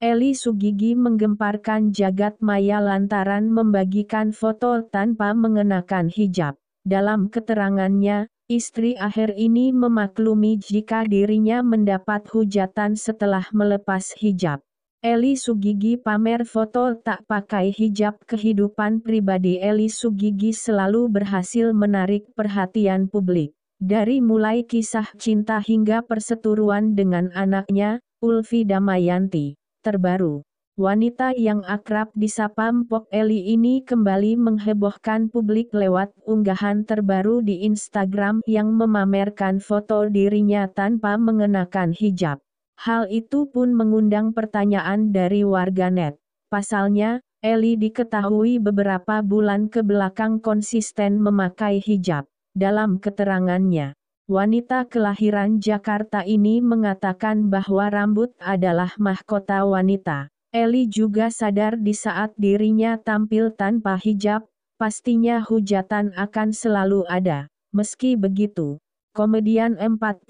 Eli Sugigi menggemparkan jagat maya lantaran membagikan foto tanpa mengenakan hijab. Dalam keterangannya, istri akhir ini memaklumi jika dirinya mendapat hujatan setelah melepas hijab. Eli Sugigi pamer foto tak pakai hijab kehidupan pribadi Eli Sugigi selalu berhasil menarik perhatian publik. Dari mulai kisah cinta hingga perseturuan dengan anaknya, Ulfi Damayanti. Terbaru, wanita yang akrab disapa Mpok Eli ini kembali menghebohkan publik lewat unggahan terbaru di Instagram yang memamerkan foto dirinya tanpa mengenakan hijab. Hal itu pun mengundang pertanyaan dari warganet. Pasalnya, Eli diketahui beberapa bulan ke belakang konsisten memakai hijab. Dalam keterangannya, wanita kelahiran Jakarta ini mengatakan bahwa rambut adalah mahkota wanita. Eli juga sadar di saat dirinya tampil tanpa hijab, pastinya hujatan akan selalu ada. Meski begitu, Komedian 49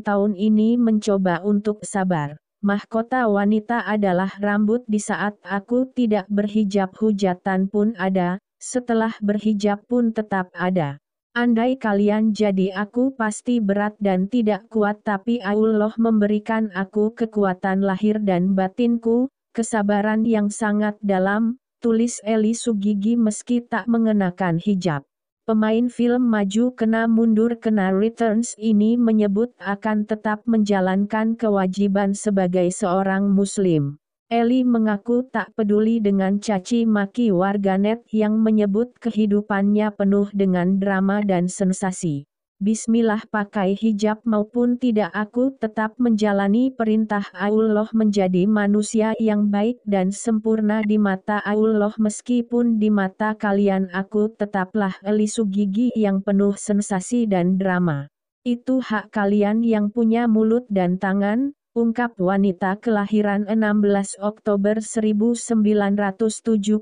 tahun ini mencoba untuk sabar. Mahkota wanita adalah rambut di saat aku tidak berhijab hujatan pun ada, setelah berhijab pun tetap ada. Andai kalian jadi aku pasti berat dan tidak kuat tapi Allah memberikan aku kekuatan lahir dan batinku, kesabaran yang sangat dalam, tulis Eli Sugigi meski tak mengenakan hijab. Pemain film maju kena mundur kena returns ini menyebut akan tetap menjalankan kewajiban sebagai seorang muslim. Eli mengaku tak peduli dengan caci maki warganet yang menyebut kehidupannya penuh dengan drama dan sensasi. Bismillah pakai hijab maupun tidak aku tetap menjalani perintah Allah menjadi manusia yang baik dan sempurna di mata Allah meskipun di mata kalian aku tetaplah elisu gigi yang penuh sensasi dan drama. Itu hak kalian yang punya mulut dan tangan, ungkap wanita kelahiran 16 Oktober 1971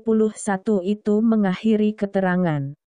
itu mengakhiri keterangan.